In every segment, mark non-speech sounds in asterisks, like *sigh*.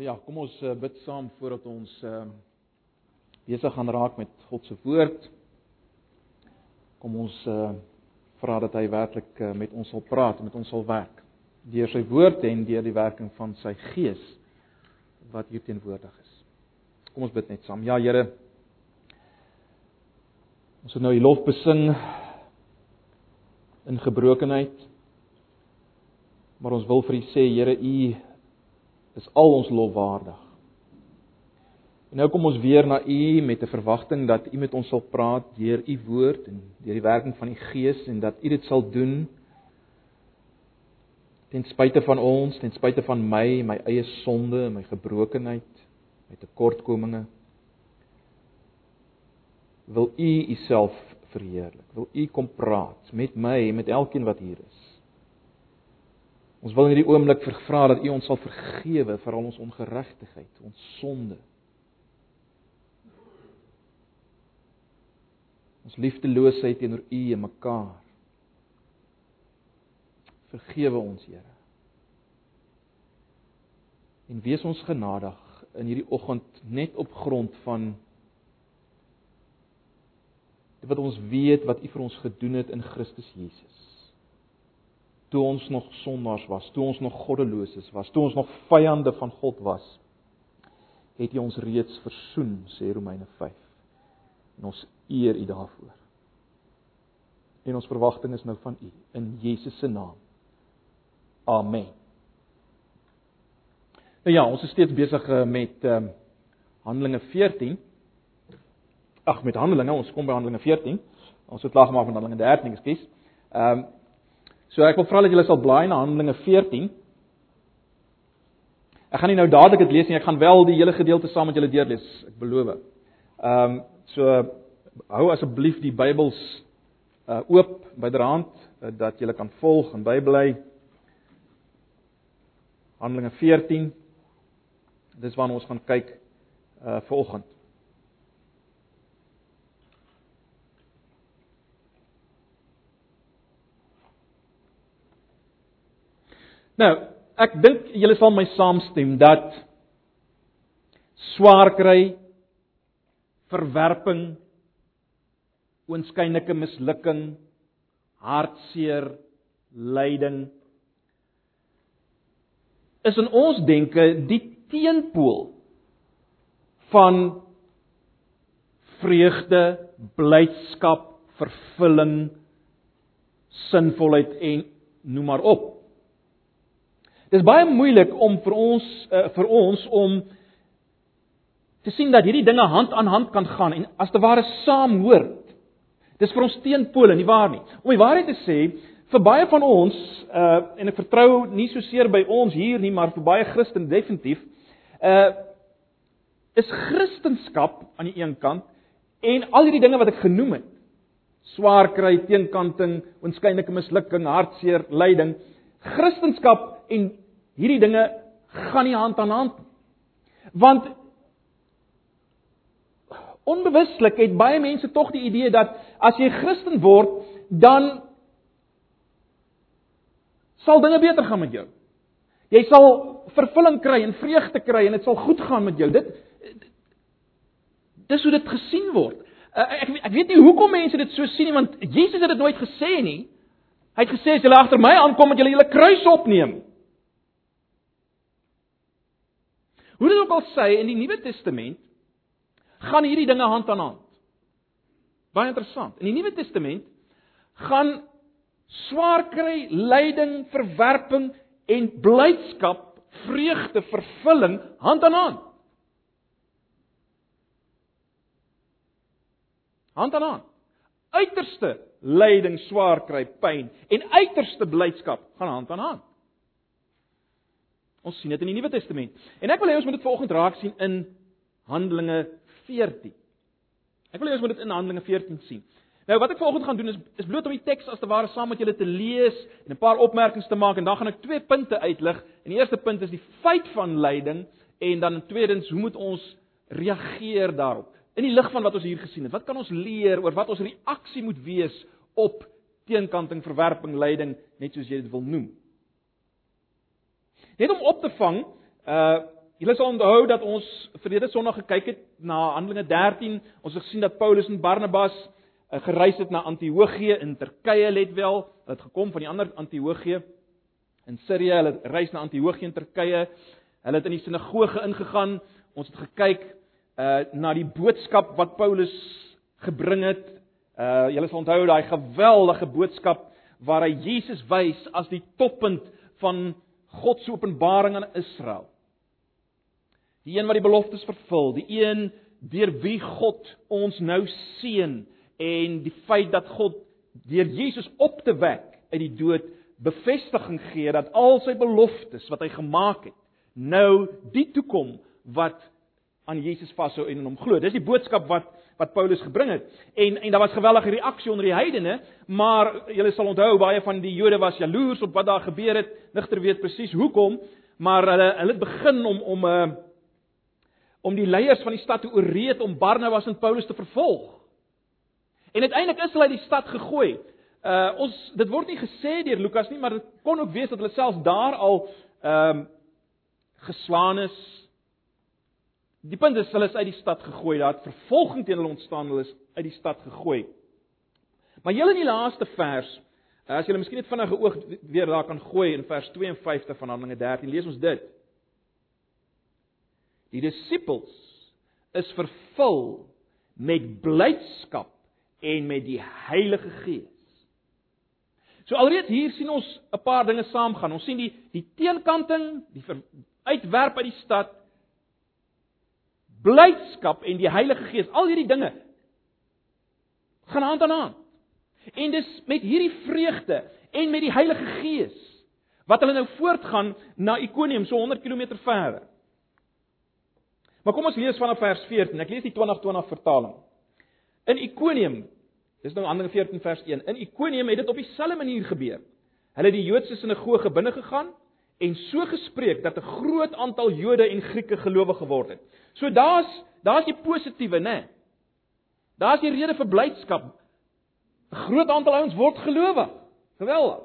Ja, kom ons uh, bid saam voordat ons uh besig gaan raak met God se woord. Kom ons uh vra dat hy werklik uh, met ons sal praat, met ons sal werk deur sy woord en deur die werking van sy gees wat hier teenwoordig is. Kom ons bid net saam. Ja, Here. Ons het nou die lof besing in gebrokenheid. Maar ons wil vir U sê, Here, U is al ons lof waardig. En nou kom ons weer na U met 'n verwagting dat U met ons sal praat deur U woord en deur die werking van die Gees en dat U dit sal doen ten spyte van ons, ten spyte van my, my eie sonde, my gebrokenheid, my tekortkominge. Wil U Uself verheerlik. Wil U kom praat met my, met elkeen wat hier is. Ons wil in hierdie oomblik vra dat U ons sal vergewe vir al ons ongeregtigheid, ons sonde. Ons liefdeloosheid teenoor U en mekaar. Vergewe ons, Here. En wees ons genadig in hierdie oggend net op grond van wat ons weet wat U vir ons gedoen het in Christus Jesus toe ons nog sondaars was, toe ons nog goddeloses was, toe ons nog vyande van God was, het U ons reeds versoen, sê Romeine 5. En ons eer U daarvoor. En ons verwagting is nou van U in Jesus se naam. Amen. Nou ja, ons is steeds besig eh, met ehm um, Handelinge 14. Ag, met Handelinge, ons kom by Handelinge 14. Ons het klaar gemaak met Handelinge 13, ekskuus. Ehm um, So ek wil vra dat julle sal blaai na Handelinge 14. Ek gaan nie nou dadelik dit lees nie, ek gaan wel die hele gedeelte saam met julle deurlees, ek beloof. Ehm um, so hou asseblief die Bybels uh oop byderhand uh, dat julle kan volg en bybly. Handelinge 14. Dis waarna ons gaan kyk uh volgende. Nou, ek dink julle sal my saamstem dat swaar kry, verwerping, oënskynlike mislukking, hartseer, lyding is in ons denke die teenpool van vreugde, blydskap, vervulling, sinvolheid en noem maar op. Dis baie moeilik om vir ons uh, vir ons om te sien dat hierdie dinge hand aan hand kan gaan en as te ware saamhoort. Dis vir ons teenpole, nie waar nie? Om die waarheid te sê, vir baie van ons uh en ek vertrou nie so seer by ons hier nie, maar vir baie Christen definitief, uh is Christendom aan die een kant en al hierdie dinge wat ek genoem het, swaar kry, teenkanting, onskynlike mislukking, hartseer, lyding, Christendom en hierdie dinge gaan nie hand aan hand nie. Want onbewuslik het baie mense tog die idee dat as jy Christen word, dan sal dinge beter gaan met jou. Jy sal vervulling kry en vreugde kry en dit sal goed gaan met jou. Dit dis hoe dit gesien word. Uh, ek ek weet nie hoekom mense dit so sien nie want Jesus het dit nooit gesê nie. Hy het gesê as julle agter my aankom, moet julle julle kruis opneem. Hoe dit ook al sê in die Nuwe Testament gaan hierdie dinge hand aan hand. Baie interessant. In die Nuwe Testament gaan swaar kry, lyding, verwerping en blydskap, vreugde, vervulling hand aan hand. Hand aan hand. Uiterste lyding, swaar kry, pyn en uiterste blydskap gaan hand aan hand. Ons sien dit in die Nuwe Testament. En ek wil hê ons moet dit vanoggend raak sien in Handelinge 14. Ek wil hê ons moet dit in Handelinge 14 sien. Nou wat ek vanoggend gaan doen is is bloot om die teks as te ware saam met julle te lees en 'n paar opmerkings te maak en dan gaan ek twee punte uitlig. En die eerste punt is die feit van lyding en dan tweedens hoe moet ons reageer daarop? In die lig van wat ons hier gesien het, wat kan ons leer oor wat ons reaksie moet wees op teenkanting, verwerping, lyding, net soos jy dit wil noem? Net om op te vang, uh julle sal onthou dat ons verlede Sondag gekyk het na Handelinge 13. Ons het gesien dat Paulus en Barnabas uh, gereis het na Antiochië in Turkye let wel. Hulle het gekom van die ander Antiochië in Sirië. Hulle het reis na Antiochië in Turkye. Hulle het in die sinagoge ingegaan. Ons het gekyk uh na die boodskap wat Paulus gebring het. Uh julle sal onthou daai geweldige boodskap waar hy Jesus wys as die toppunt van God se openbaring aan Israel. Die een wat die beloftes vervul, die een deur wie God ons nou seën en die feit dat God deur Jesus op te wek uit die dood bevestiging gee dat al sy beloftes wat hy gemaak het nou die toekom wat aan Jesus vashou en in hom glo. Dis die boodskap wat wat Paulus gebring het. En en daar was geweldige reaksie onder die heidene, maar julle sal onthou baie van die Jode was jaloers op wat daar gebeur het. Nigter weet presies hoekom, maar hulle hulle het begin om om 'n uh, eh, om die leiers van die stad te ooreed om Barnabas en Paulus te vervolg. En uiteindelik is hulle uit die stad gegooi. Uh ons dit word nie gesê deur Lukas nie, maar dit kon ook wees dat hulle selfs daar al ehm um, geslaan is. Die punt is hulle is uit die stad gegooi. Daar het vervolging teen hulle ontstaan. Hulle is uit die stad gegooi. Maar julle in die laaste vers, uh, as julle miskien net vinnige oog weer daar kan gooi in vers 52 van Handelinge 13, lees ons dit. Die disippels is vervul met blydskap en met die Heilige Gees. So alreeds hier sien ons 'n paar dinge saamgaan. Ons sien die die teenkanting, die uitwerp uit die stad, blydskap en die Heilige Gees. Al hierdie dinge gaan hand aan hand. En dis met hierdie vreugde en met die Heilige Gees wat hulle nou voortgaan na Ikonium so 100 km verder. Maar kom ons lees vanaf vers 14. Ek lees die 2020 vertaling. In Ikonium, dis nou Handelinge 14 vers 1. In Ikonium het dit op dieselfde manier gebeur. Hulle het die Joodse sinagoge binne gegaan en so gespreek dat 'n groot aantal Jode en Grieke gelowig geword het. So daar's daar's die positiewe, né? Nee. Daar's die rede vir blydskap. 'n Groot aantal ouens word gelowig. Geweldig.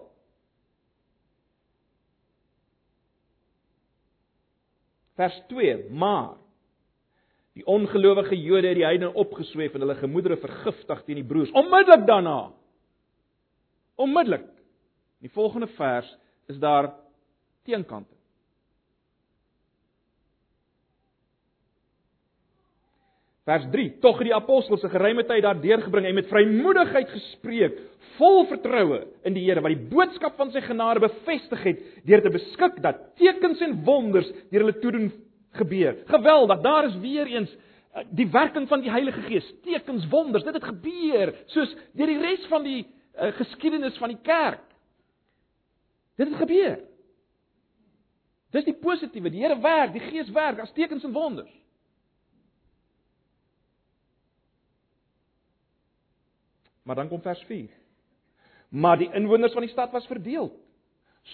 Vers 2: Maar Die ongelowige Jode het die heidene opgesweep en hulle gemoedere vergiftig teen die broers. Onmiddellik daarna. Onmiddellik. In die volgende vers is daar teenkante. Vers 3: Tog het die apostels se geruime tyd daar deurgebring en met vrymoedigheid gespreek, vol vertroue in die Here wat die boodskap van sy genade bevestig het deur te beskik dat tekens en wonders deur hulle toedoen gebeur. Geweldig, daar is weer eens eh, die werking van die Heilige Gees, tekens, wonders. Dit het gebeur soos deur die res van die uh, geskiedenis van die kerk. Dit het gebeur. Dis die positiewe, die Here werk, die Gees werk as tekens en wonders. Maar dan kom vers 4. Maar die inwoners van die stad was verdeel.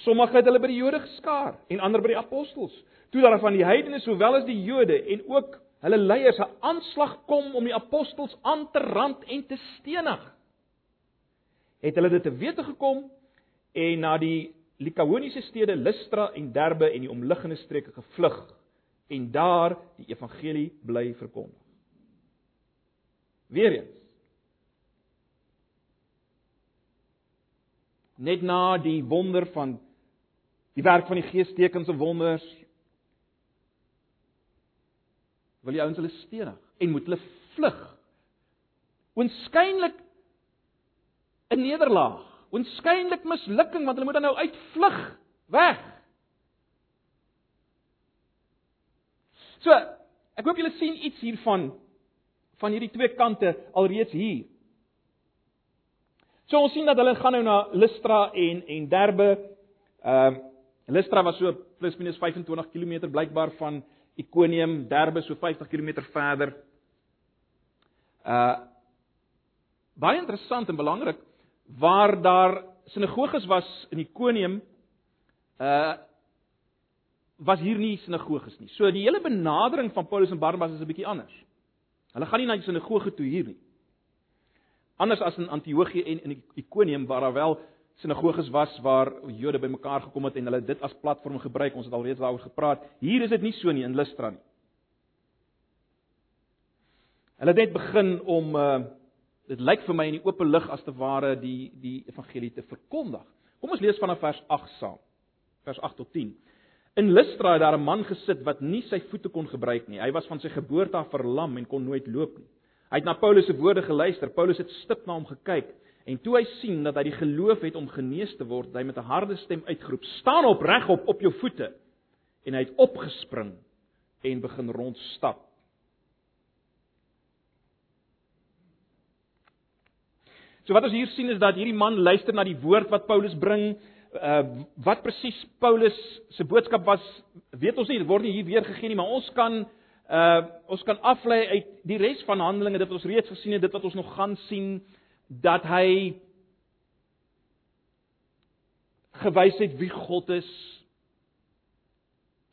Sommige het hulle by die Jode geskaar en ander by die apostels. Toe daar van die heidene sowel as die Jode en ook hulle leiers 'n aanslag kom om die apostels aan te rand en te stenig. Het hulle dit te wete gekom en na die Likaoniese stede Lystra en Derbe en die omliggende streke gevlug en daar die evangelie bly verkondig. Weereens net na die wonder van die werk van die Gees tekens en wonders wil die ouens hulle stenig en moet hulle vlug. Oënskynlik 'n nederlaag, oënskynlik mislukking want hulle moet dan nou uitvlug weg. So, ek hoop julle sien iets hiervan van hierdie twee kante alreeds hier. So ons sien dat hulle gaan nou na Lystra en en Derbe. Ehm uh, Lystra was so plus minus 25 km blykbaar van Ikonium, Derbe so 50 km verder. Uh baie interessant en belangrik waar daar sinagoges was in Ikonium uh was hier nie sinagoges nie. So die hele benadering van Paulus en Barnabas is 'n bietjie anders. Hulle gaan nie na die sinagoge toe hier nie. Anders as in Antiochië en in Ikonium waar daar wel sinagoges was waar Jode bymekaar gekom het en hulle dit as platform gebruik. Ons het alreeds daaroor gepraat. Hier is dit nie so nie in Lystra nie. Hulle het net begin om uh dit lyk vir my in die oop lig as te ware die die evangelie te verkondig. Kom ons lees vanaf vers 8 saam. Vers 8 tot 10. In Lystra het daar 'n man gesit wat nie sy voete kon gebruik nie. Hy was van sy geboorte af verlam en kon nooit loop nie. Hy het na Paulus se woorde geluister. Paulus het stip na hom gekyk en toe hy sien dat hy die geloof het om genees te word, hy met 'n harde stem uitgeroep: "Staan op regop op jou voete." En hy het opgespring en begin rondstap. So wat ons hier sien is dat hierdie man luister na die woord wat Paulus bring. Uh wat presies Paulus se boodskap was, weet ons nie, dit word nie hier weer gegee nie, maar ons kan uh ons kan aflei uit die res van Handelinge dit wat ons reeds gesien het, dit wat ons nog gaan sien dat hy gewys het wie God is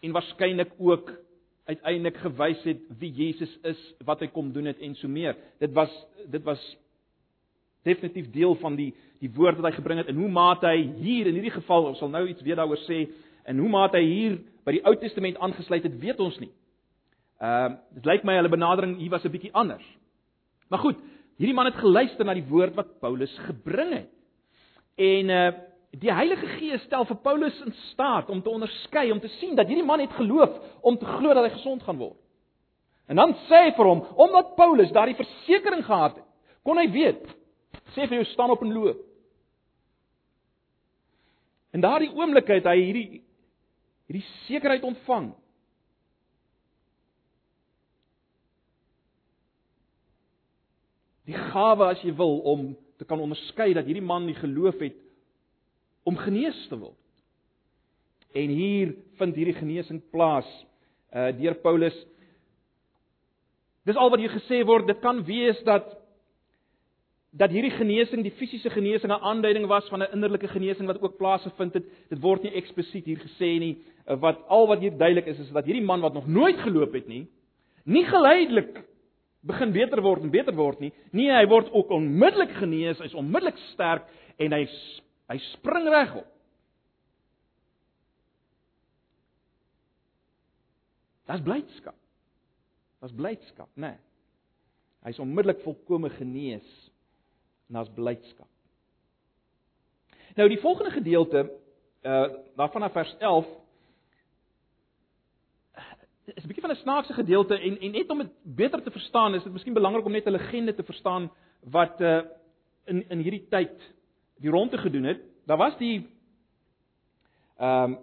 en waarskynlik ook uiteindelik gewys het wie Jesus is, wat hy kom doen het en so meer. Dit was dit was definitief deel van die die woord wat hy gebring het en hoe maat hy hier in hierdie geval ons sal nou iets weer daaroor sê en hoe maat hy hier by die Ou Testament aangesluit het weet ons nie. Ehm uh, dit lyk my hulle benadering hier was 'n bietjie anders. Maar goed, hierdie man het geluister na die woord wat Paulus gebring het. En uh die Heilige Gees stel vir Paulus in staat om te onderskei, om te sien dat hierdie man het geloof om te glo dat hy gesond gaan word. En dan sê hy vir hom, omdat Paulus daardie versekering gehad het, kon hy weet Sê vir jou staan op en loop. En daardie oomblik het hy hierdie hierdie sekerheid ontvang. Die gawe as jy wil om te kan onderskei dat hierdie man die geloof het om genees te word. En hier vind hierdie genesing plaas uh deur Paulus. Dis al wat hier gesê word, dit kan wees dat dat hierdie genesing, die fisiese genesing 'n aanduiding was van 'n innerlike genesing wat ook plaasgevind het. Dit word nie eksplisiet hier gesê nie. Eh, wat al wat hier duidelik is is dat hierdie man wat nog nooit geloop het nie, nie geleidelik begin beter word en beter word nie. Nee, hy word ook onmiddellik genees, hy's onmiddellik sterk en hy hy spring regop. Das blydskap. Das blydskap, né? Nee. Hy's onmiddellik volkome genees en daar's blydskap. Nou die volgende gedeelte uh daarvan af vers 11 is 'n bietjie van 'n snaakse gedeelte en en net om dit beter te verstaan is dit miskien belangrik om net 'n legende te verstaan wat uh in in hierdie tyd die ronde gedoen het. Daar was die ehm um,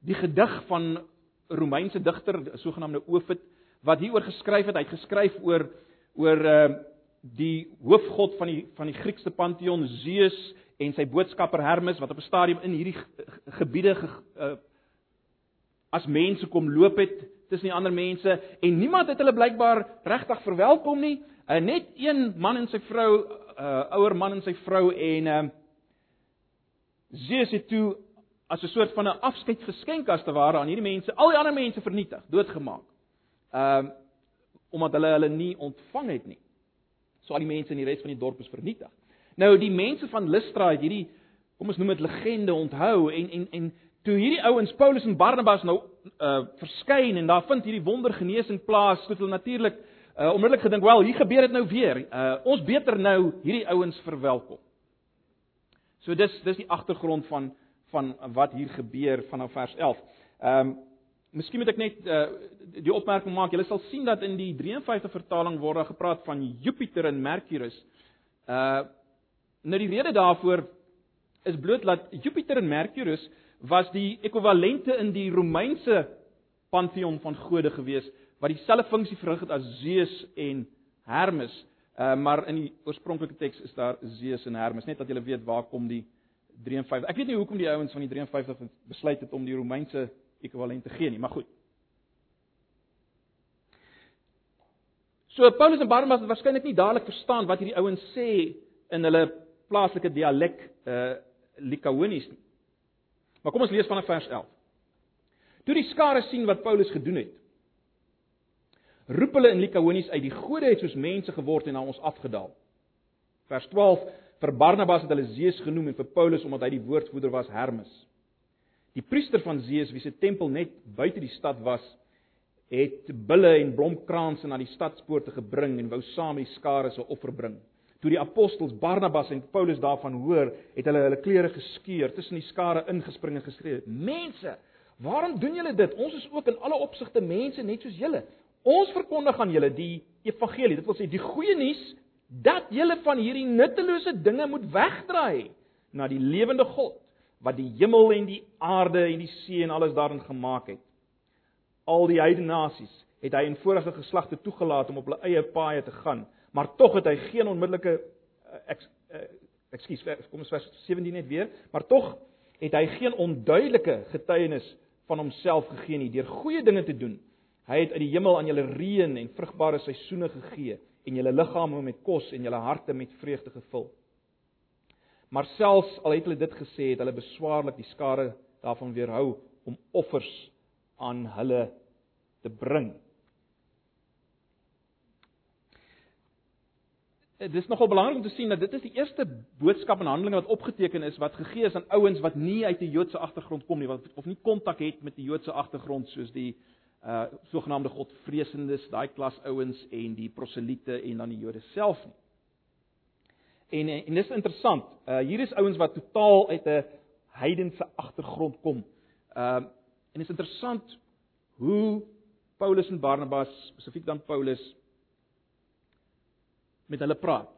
die gedig van Romeinse digter, sogenaamde Ovid wat hieroor geskryf het. Hy het geskryf oor oor uh die hoofgod van die van die Griekse pantheon Zeus en sy boodskapper Hermes wat op 'n stadium in hierdie gebiede ge, uh, as mense kom loop het tussen die ander mense en niemand het hulle blykbaar regtig verwelkom nie. Uh, net een man en sy vrou, uh, ouer man en sy vrou en uh, Zeus het toe as 'n soort van 'n afskeidsgeskenk as te ware aan hierdie mense, al die ander mense vernietig, doodgemaak. Ehm uh, omdat hulle hulle nie ontvang het nie. So al die mense in die res van die dorp is vernietig. Nou die mense van Lystra het hierdie kom ons noem dit legende onthou en en en toe hierdie ouens Paulus en Barnabas nou uh verskyn en daar vind hierdie wondergenesing plaas, het hulle natuurlik uh onmiddellik gedink, "Wel, hier gebeur dit nou weer. Uh ons beter nou hierdie ouens verwelkom." So dis dis die agtergrond van van wat hier gebeur vanaf vers 11. Ehm um, Miskien moet ek net uh, die opmerking maak. Julle sal sien dat in die 53 vertaling word daar gepraat van Jupiter en Mercurius. Uh nou die rede daarvoor is bloot dat Jupiter en Mercurius was die ekwivalente in die Romeinse pantheon van gode gewees wat dieselfde funksie verrig het as Zeus en Hermes. Uh maar in die oorspronklike teks is daar Zeus en Hermes, net dat julle weet waar kom die 53. Ek weet nie hoekom die ouens van die 53 besluit het om die Romeinse ekwivalent te gee nie, maar goed. So Paulus en Barnabas het waarskynlik nie dadelik verstaan wat hierdie ouens sê in hulle plaaslike dialek uh Likaonies nie. Maar kom ons lees vanaf vers 11. Toe die skare sien wat Paulus gedoen het, roep hulle in Likaonies uit: "Die gode het soos mense geword en na ons afgedaal." Vers 12: Vir Barnabas het hulle Zeus genoem en vir Paulus omdat hy die woordvoerder was Hermes. Die priester van Zeus wie se tempel net buite die stad was, het bulle en blomkranse na die stadspoorte gebring en wou saam die skare se offer bring. Toe die apostels Barnabas en Paulus daarvan hoor, het hulle hulle klere geskeur, tussen die skare ingespring en geskree: "Mense, waarom doen julle dit? Ons is ook in alle opsigte mense net soos julle. Ons verkondig aan julle die evangelie, dit wil sê die goeie nuus dat julle van hierdie nuttelose dinge moet wegdraai na die lewende God wat die hemel en die aarde en die see en alles daarin gemaak het. Al die heidene nasies het hy in vorige geslagte toegelaat om op hulle eie paaie te gaan, maar tog het hy geen onmiddellike ek uh, ekskuus kom ons vers 17 net weer, maar tog het hy geen onduidelike getuienis van homself gegee nie deur goeie dinge te doen. Hy het uit die hemel aan julle reën en vrugbare seisoene gegee en julle liggame met kos en julle harte met vreugde gevul. Maar selfs al het hulle dit gesê, het hulle beswaarlik die skare daarvan weerhou om offers aan hulle te bring. Dit is nogal belangrik om te sien dat dit is die eerste boodskap en handelinge wat opgeteken is wat gegee is aan ouens wat nie uit 'n Joodse agtergrond kom nie, wat of nie kontak het met die Joodse agtergrond soos die uh sogenaamde godvreesendes, daai klas ouens en die proseliete en dan die Jode self nie. En en dis interessant. Uh hier is ouens wat totaal uit 'n heidense agtergrond kom. Um uh, en dit is interessant hoe Paulus en Barnabas, spesifiek dan Paulus met hulle praat.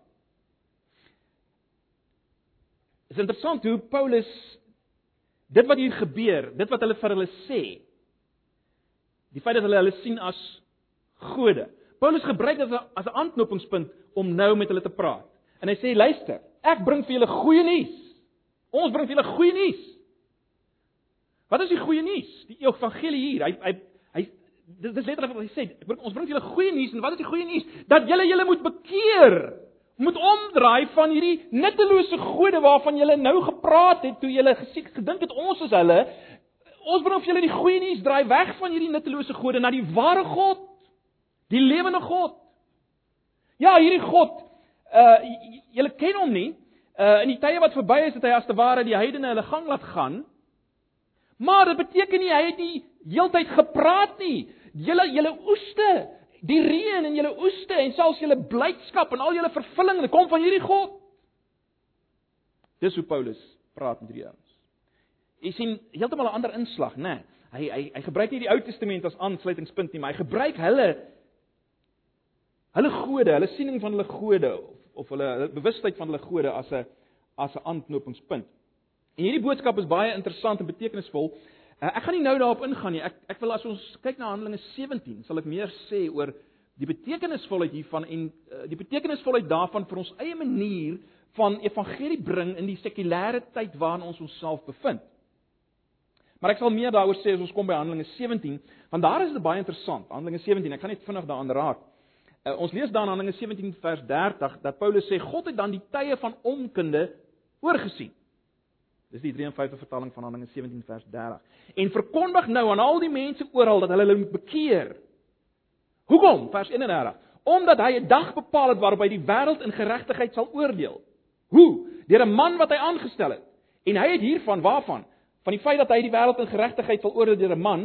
Dit is interessant hoe Paulus dit wat hier gebeur, dit wat hulle vir hulle sê, Die feit dat hulle hulle sien as gode. Paulus gebruik dit as 'n aanknopingspunt om nou met hulle te praat. En hy sê luister, ek bring vir julle goeie nuus. Ons bring vir julle goeie nuus. Wat is die goeie nuus? Die evangelie hier. Hy hy hy dit is letterlik wat hy sê. Ek bring ons bring vir julle goeie nuus en wat is die goeie nuus? Dat julle julle moet bekeer. Moet omdraai van hierdie nuttelose gode waarvan julle nou gepraat het toe julle gesiek gedink het ons is hulle Ons bring vir julle die goeie nuus, draai weg van hierdie nuttelose gode na die ware God, die lewende God. Ja, hierdie God, uh julle ken hom nie. Uh in die tye wat verby is, het hy as te ware die heidene hulle gang laat gaan. Maar dit beteken nie hy het nie heeltyd gepraat nie. Julle julle oeste, die reën en julle oeste en selfs julle blydskap en al julle vervulling, dit kom van hierdie God. Dis hoe Paulus praat met hierdie ouens. Jy sien heeltemal 'n ander inslag, né? Nee, hy hy hy gebruik nie die Ou Testament as aansluitingspunt nie, maar hy gebruik hulle hulle gode, hulle siening van hulle gode of, hulle, bewustheid van hulle gode as 'n as 'n aanknopingspunt. En hierdie boodskap is baie interessant en betekenisvol. Uh, ek gaan nie nou daarop ingaan nie. Ek ek wil as ons kyk na Handelinge 17, sal ek meer sê oor die betekenisvolheid hiervan en uh, die betekenisvolheid daarvan vir ons eie manier van evangelie bring in die sekulêre tyd waarin ons onsself bevind. Maar ek sal meer daaroor sê as ons kom by Handelinge 17, want daar is dit baie interessant. Handelinge 17, ek kan net vinnig daaraan raak. Uh, ons lees dan Handelinge 17 vers 30 dat Paulus sê God het dan die tye van onkunde oorgesien. Dis die 53 vertaling van Handelinge 17 vers 30. En verkondig nou aan al die mense oral dat hulle hulle moet bekeer. Hoekom? Vers 31. Omdat hy 'n dag bepaal het waarop hy die wêreld in geregtigheid sal oordeel. Hoe? Deur 'n man wat hy aangestel het. En hy het hiervan waarvan? van die feit dat hy die wêreld in geregtigheid sal oordeel deur 'n man,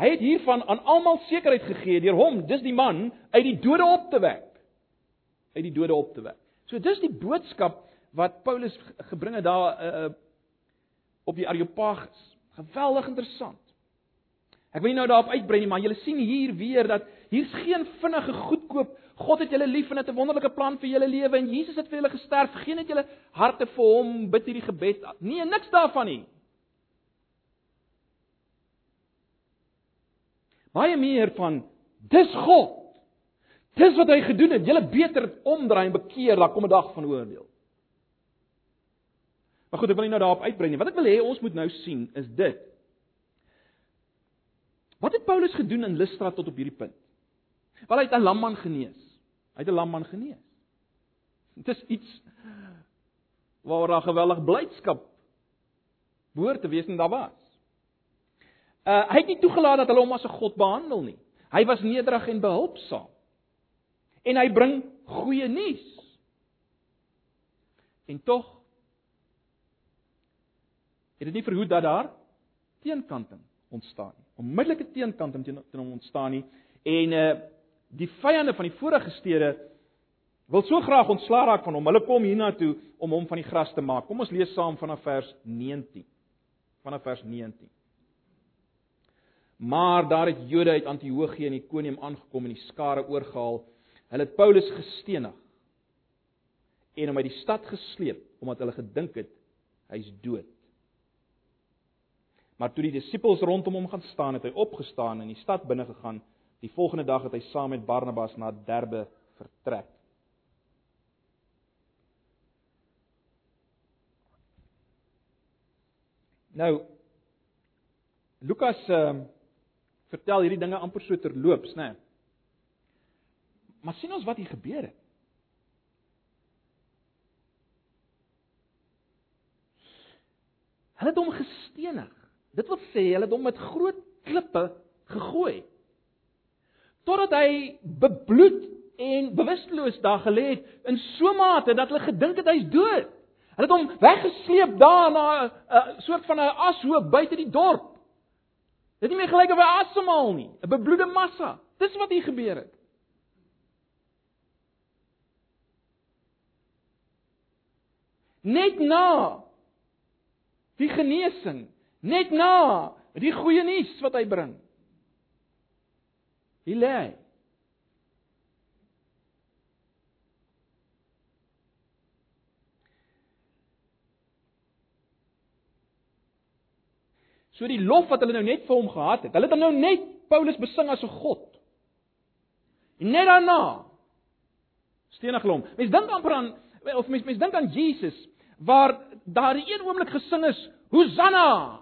hy het hiervan aan almal sekerheid gegee deur hom, dis die man uit die dode op te wek. Uit die dode op te wek. So dis die boodskap wat Paulus gebring het daar uh, op die Areopagus. Geweldig interessant. Ek wil nie nou daarop uitbrei nie, maar julle sien hier weer dat hier's geen vinnige goedkoop God het julle lief en het 'n wonderlike plan vir julle lewe en Jesus het vir julle gesterf. Geen het julle harte vir hom bid hierdie gebed. Nee, niks daarvan nie. Baie meer van dis God. Dis wat hy gedoen het. Julle beter omdraai en bekeer, daar kom 'n dag van oordeel. Maar goed, ek wil nie nou daarop uitbrei nie. Wat ek wil hê ons moet nou sien is dit. Wat het Paulus gedoen in Lystra tot op hierdie punt? Wel hy het 'n lamman genees. Hy het 'n lamman genees. Dit is iets waar daar geweldig blydskap behoort te wees en daar was. Uh hy het nie toegelaat dat hulle hom as 'n god behandel nie. Hy was nederig en behulpsaam. En hy bring goeie nuus. En tog het dit nie verhoed dat daar teenkanting ontstaan nie. Onmiddellike teenkanting teen teen hom ontstaan nie en uh die vyande van die vorige stede wil so graag ontslaa raak van hom. Hulle kom hiernatoe om hom van die gras te maak. Kom ons lees saam vanaf vers 19. Vanaf vers 19. Maar daar het Jode uit Antiochië en Ikonium aangekom en die skare oorgehaal. Hulle het Paulus gestenig en hom uit die stad gesleep omdat hulle gedink het hy's dood. Maar toe die disippels rondom hom gaan staan, het hy opgestaan en in die stad binne gegaan. Die volgende dag het hy saam met Barnabas na Derbe vertrek. Nou Lukas ehm uh, vertel hierdie dinge amper so terloops, né? Nee. Maar sien ons wat hier gebeur het. Hulle het hom gestenig. Dit wil sê hulle het hom met groot klippe gegooi. Totdat hy bebloed en bewusteloos daar gelê het in so mate dat hulle gedink het hy's dood. Hulle het hom weggesleep daar na 'n uh, soort van 'n ashoop buite die dorp. Dit nie meer gelyk of hy asemhaal nie, 'n bebloede massa. Dis wat hier gebeur het. Net na die genesing, net na die goeie nuus wat hy bring. Hy lê. So die lof wat hulle nou net vir hom gehad het. Hulle het nou net Paulus besing as 'n god. En net daarna stenig hom. Mense dink amper aan of mense mense dink aan Jesus waar daar een oomblik gesing is Hosanna.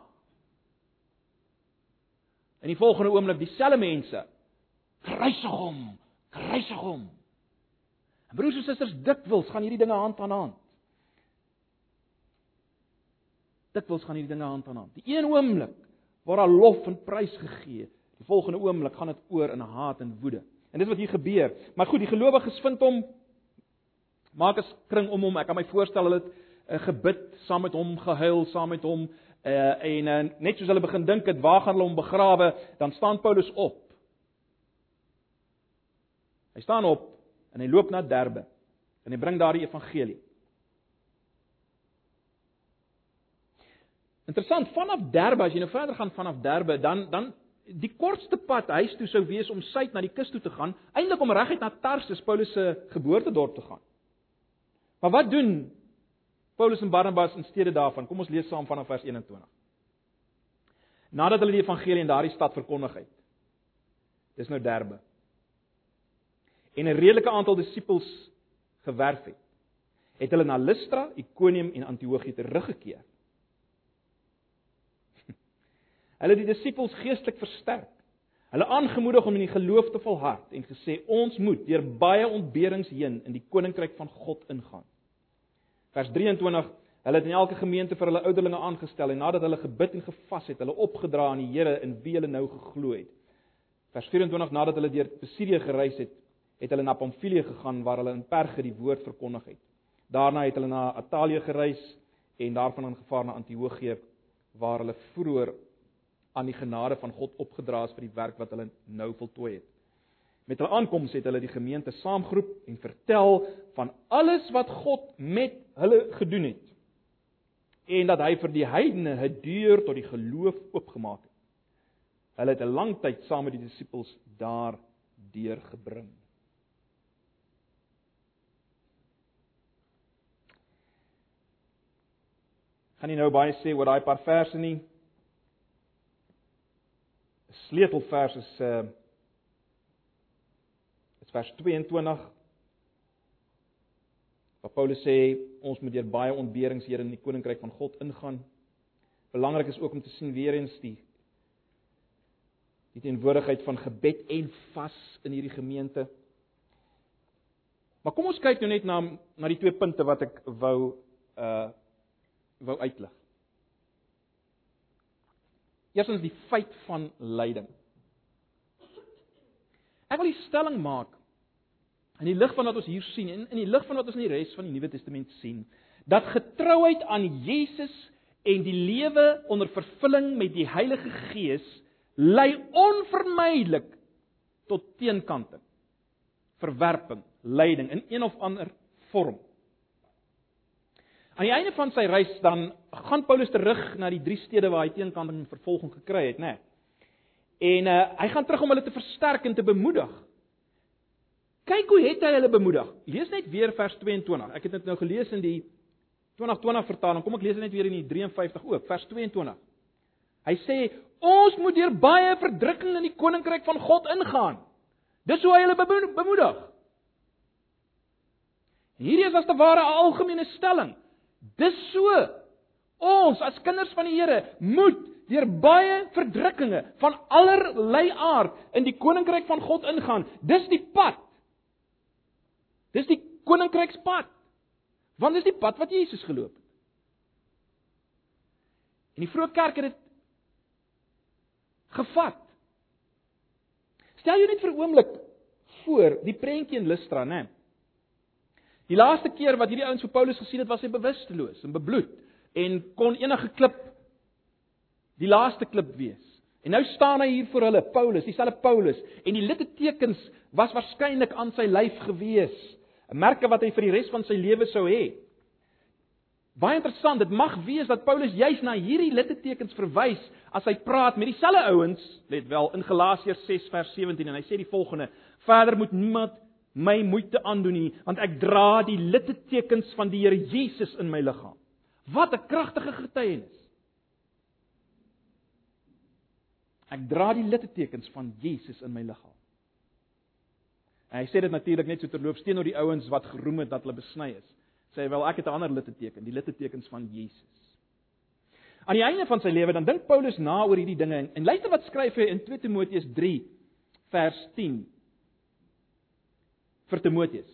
En die volgende oomblik dieselfde mense kruisig hom, kruisig hom. En broers en susters, dikwels gaan hierdie dinge hand aan hand. Dikwels gaan hierdie dinge hand aan hand. Die een oomblik word daar lof en prys gegee. Die volgende oomblik gaan dit oor in haat en woede. En dis wat hier gebeur. Maar goed, die gelowiges vind hom maak 'n kring om hom. Ek kan my voorstel hulle het 'n uh, gebid saam met hom, gehuil saam met hom. Uh, en uh, net soos hulle begin dink het waar gaan hulle hom begrawe, dan staan Paulus op. Hy staan op en hy loop na Derbe en hy bring daar die evangelie. Interessant, vanaf Derbe, as jy nou verder gaan vanaf Derbe, dan dan die kortste pad huis toe sou wees om suid na die kus toe te gaan, eintlik om reguit na Tarsus, Paulus se geboortedorp te gaan. Maar wat doen Paulus en Barnabas in steede daarvan? Kom ons lees saam vanaf vers 21. Nadat hulle die evangelie in daardie stad verkondig het. Dis nou Derbe. En 'n redelike aantal disippels gewerf het, het hulle na Lystra, Ikonium en Antiochië teruggekeer. Hulle het die disippels geestelik versterk. Hulle aangemoedig om in die geloof te volhard en gesê ons moet deur baie ontberings heen in die koninkryk van God ingaan. Vers 23 Hulle het in elke gemeente vir hulle ouderlinge aangestel en nadat hulle gebid en gevas het, hulle opgedra aan die Here in wie hulle nou geglo het. Vers 24 nadat hulle deur Pisidië gereis het, het hulle na Pamfilië gegaan waar hulle in Perge die woord verkondig het. Daarna het hulle na Atalië gereis en daarvan aan gevaar na Antiochië waar hulle vroeër aan die genade van God opgedra is vir die werk wat hulle nou voltooi het. Met hulle aankoms het hulle die gemeente saamgeroep en vertel van alles wat God met hulle gedoen het. En dat hy vir die heidene 'n deur tot die geloof oopgemaak het. Hulle het 'n lang tyd saam met die disippels daar deurgebring. Gaan nie nou baie sê oor daai paar verse nie sleutelvers is uh is vers 22 waar Paulus sê ons moet deur baie ontberings hier in die koninkryk van God ingaan. Belangrik is ook om te sien weer eens die die teenwoordigheid van gebed en vas in hierdie gemeente. Maar kom ons kyk nou net na na die twee punte wat ek wou uh wou uitlig. Eerstens die feit van lyding. Ek wil die stelling maak in die lig van wat ons hier sien en in die lig van wat ons in die res van die Nuwe Testament sien dat getrouheid aan Jesus en die lewe onder vervulling met die Heilige Gees lei onvermydelik tot teenkanting, verwerping, lyding in een of ander vorm. Aan die einde van sy reis dan gaan Paulus terug na die drie stede waar hy teenkanting en vervolging gekry het, né? Nee. En uh, hy gaan terug om hulle te versterk en te bemoedig. Kyk hoe het hy hulle bemoedig. Lees net weer vers 22. Ek het dit nou gelees in die 2020 vertaling. Kom ek lees dit net weer in die 53 ook, vers 22. Hy sê ons moet deur baie verdrukking in die koninkryk van God ingaan. Dis hoe hy hulle bemoedig. Hierdie is as te ware 'n algemene stelling. Dis so. Ons as kinders van die Here moet deur baie verdrukkinge van allerlei aard in die koninkryk van God ingaan. Dis die pad. Dis die koninkrykspad. Want dis die pad wat Jesus geloop het. En die vroeë kerk het dit gevat. Stel jou net vir 'n oomblik voor die prentjie in Lystra, né? Die laaste keer wat hierdie ouens vir Paulus gesien het, was hy bewusteloos en bebloed en kon enige klip die laaste klip wees. En nou staan hy hier voor hulle, Paulus, dieselfde Paulus, en die littekens was waarskynlik aan sy lyf gewees. merke wat hy vir die res van sy lewe sou hê. Baie interessant, dit mag wees dat Paulus juis na hierdie littekens verwys as hy praat met dieselfde ouens, let wel in Galasiërs 6 vers 17 en hy sê die volgende: Verder moet niemand my moeite aandoen nie, want ek dra die littekens van die Here Jesus in my liggaam. Wat 'n kragtige getuienis. Ek dra die littekens van Jesus in my liggaam. En hy sê dit natuurlik net so terloops teenoor die ouens wat geroem het dat hulle besny is. Sê wel ek het 'n ander litteken, die littekens van Jesus. Aan die einde van sy lewe dan dink Paulus na oor hierdie dinge en, en luister wat skryf hy in 2 Timoteus 3 vers 10 vir Timoteus.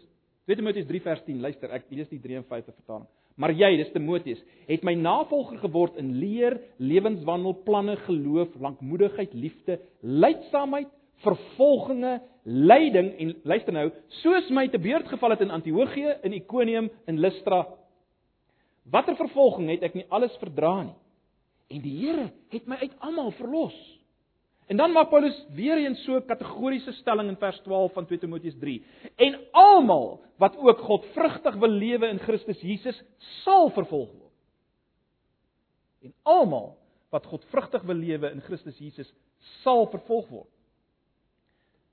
2 Timoteus 3 vers 10, luister, ek lees die 53 vertaling. Maar jy, dis Timoteus, het my navolger geword in leer, lewenswandel, planne, geloof, lankmoedigheid, liefde, lydsaamheid, vervolginge, lyding en luister nou, soos my te beurt geval het in Antiochië, in Ikonium, in Lystra. Watter vervolging het ek nie alles verdra nie? En die Here het my uit almal verlos. En dan maak Paulus weer eens so 'n kategoriese stelling in vers 12 van 2 Timoteus 3. En almal wat ook godvrugtig wil lewe in Christus Jesus, sal vervolg word. En almal wat godvrugtig wil lewe in Christus Jesus, sal vervolg word.